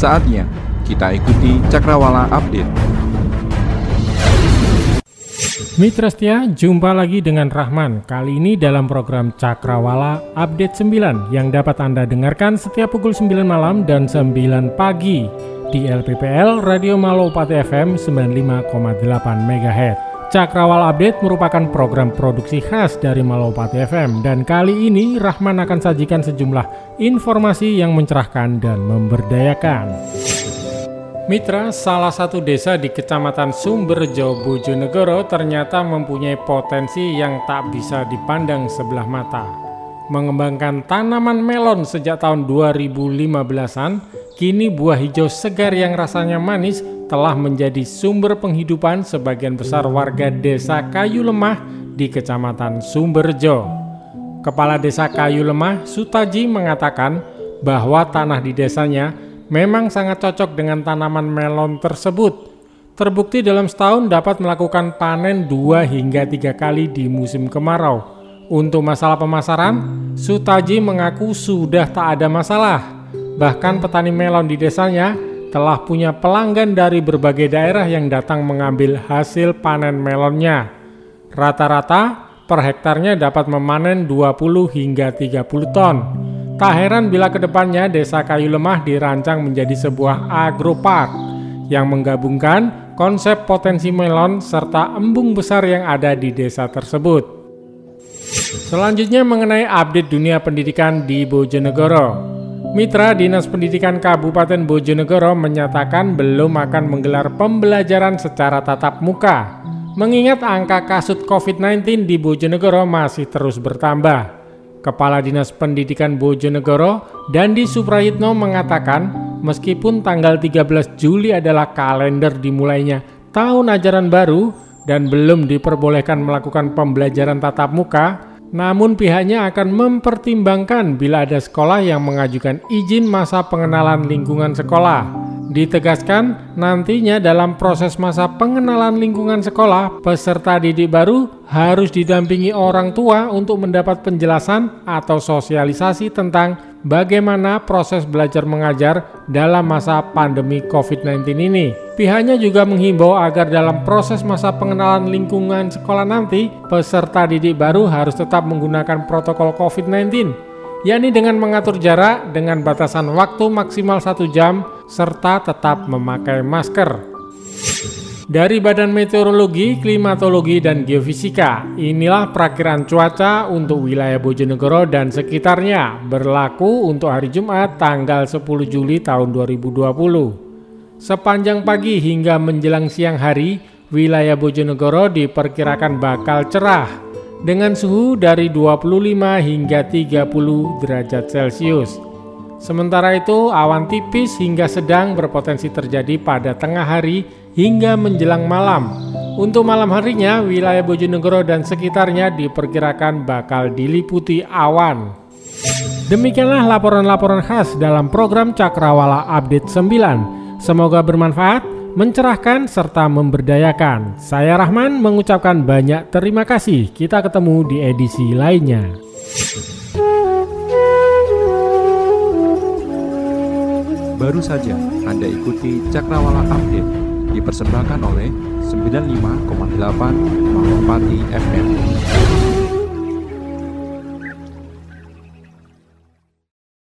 Saatnya kita ikuti Cakrawala Update. Mitra setia, jumpa lagi dengan Rahman. Kali ini dalam program Cakrawala Update 9 yang dapat Anda dengarkan setiap pukul 9 malam dan 9 pagi di LPPL Radio Malopati FM 95,8 MHz. Cakrawala Update merupakan program produksi khas dari Malopati FM dan kali ini Rahman akan sajikan sejumlah informasi yang mencerahkan dan memberdayakan. Mitra, salah satu desa di Kecamatan Sumberjo, Bojonegoro ternyata mempunyai potensi yang tak bisa dipandang sebelah mata. Mengembangkan tanaman melon sejak tahun 2015-an, kini buah hijau segar yang rasanya manis telah menjadi sumber penghidupan sebagian besar warga desa Kayu Lemah di Kecamatan Sumberjo. Kepala Desa Kayu Lemah, Sutaji mengatakan bahwa tanah di desanya memang sangat cocok dengan tanaman melon tersebut. Terbukti dalam setahun dapat melakukan panen dua hingga tiga kali di musim kemarau. Untuk masalah pemasaran, Sutaji mengaku sudah tak ada masalah. Bahkan petani melon di desanya telah punya pelanggan dari berbagai daerah yang datang mengambil hasil panen melonnya. Rata-rata per hektarnya dapat memanen 20 hingga 30 ton. Tak heran bila ke depannya desa kayu lemah dirancang menjadi sebuah agropark yang menggabungkan konsep potensi melon serta embung besar yang ada di desa tersebut. Selanjutnya mengenai update dunia pendidikan di Bojonegoro. Mitra Dinas Pendidikan Kabupaten Bojonegoro menyatakan belum akan menggelar pembelajaran secara tatap muka, mengingat angka kasus COVID-19 di Bojonegoro masih terus bertambah. Kepala Dinas Pendidikan Bojonegoro, Dandi Suprayitno mengatakan, meskipun tanggal 13 Juli adalah kalender dimulainya tahun ajaran baru dan belum diperbolehkan melakukan pembelajaran tatap muka, namun pihaknya akan mempertimbangkan bila ada sekolah yang mengajukan izin masa pengenalan lingkungan sekolah. Ditegaskan, nantinya dalam proses masa pengenalan lingkungan sekolah, peserta didik baru harus didampingi orang tua untuk mendapat penjelasan atau sosialisasi tentang bagaimana proses belajar mengajar dalam masa pandemi COVID-19 ini. Pihaknya juga menghimbau agar dalam proses masa pengenalan lingkungan sekolah nanti, peserta didik baru harus tetap menggunakan protokol COVID-19, yakni dengan mengatur jarak dengan batasan waktu maksimal satu jam serta tetap memakai masker. Dari Badan Meteorologi, Klimatologi, dan Geofisika, inilah perakiran cuaca untuk wilayah Bojonegoro dan sekitarnya berlaku untuk hari Jumat tanggal 10 Juli tahun 2020. Sepanjang pagi hingga menjelang siang hari, wilayah Bojonegoro diperkirakan bakal cerah dengan suhu dari 25 hingga 30 derajat Celcius. Sementara itu, awan tipis hingga sedang berpotensi terjadi pada tengah hari hingga menjelang malam. Untuk malam harinya, wilayah Bojonegoro dan sekitarnya diperkirakan bakal diliputi awan. Demikianlah laporan-laporan khas dalam program Cakrawala Update 9. Semoga bermanfaat, mencerahkan, serta memberdayakan. Saya Rahman mengucapkan banyak terima kasih. Kita ketemu di edisi lainnya. Baru saja Anda ikuti Cakrawala Update dipersembahkan oleh 95,8 Malopati FM.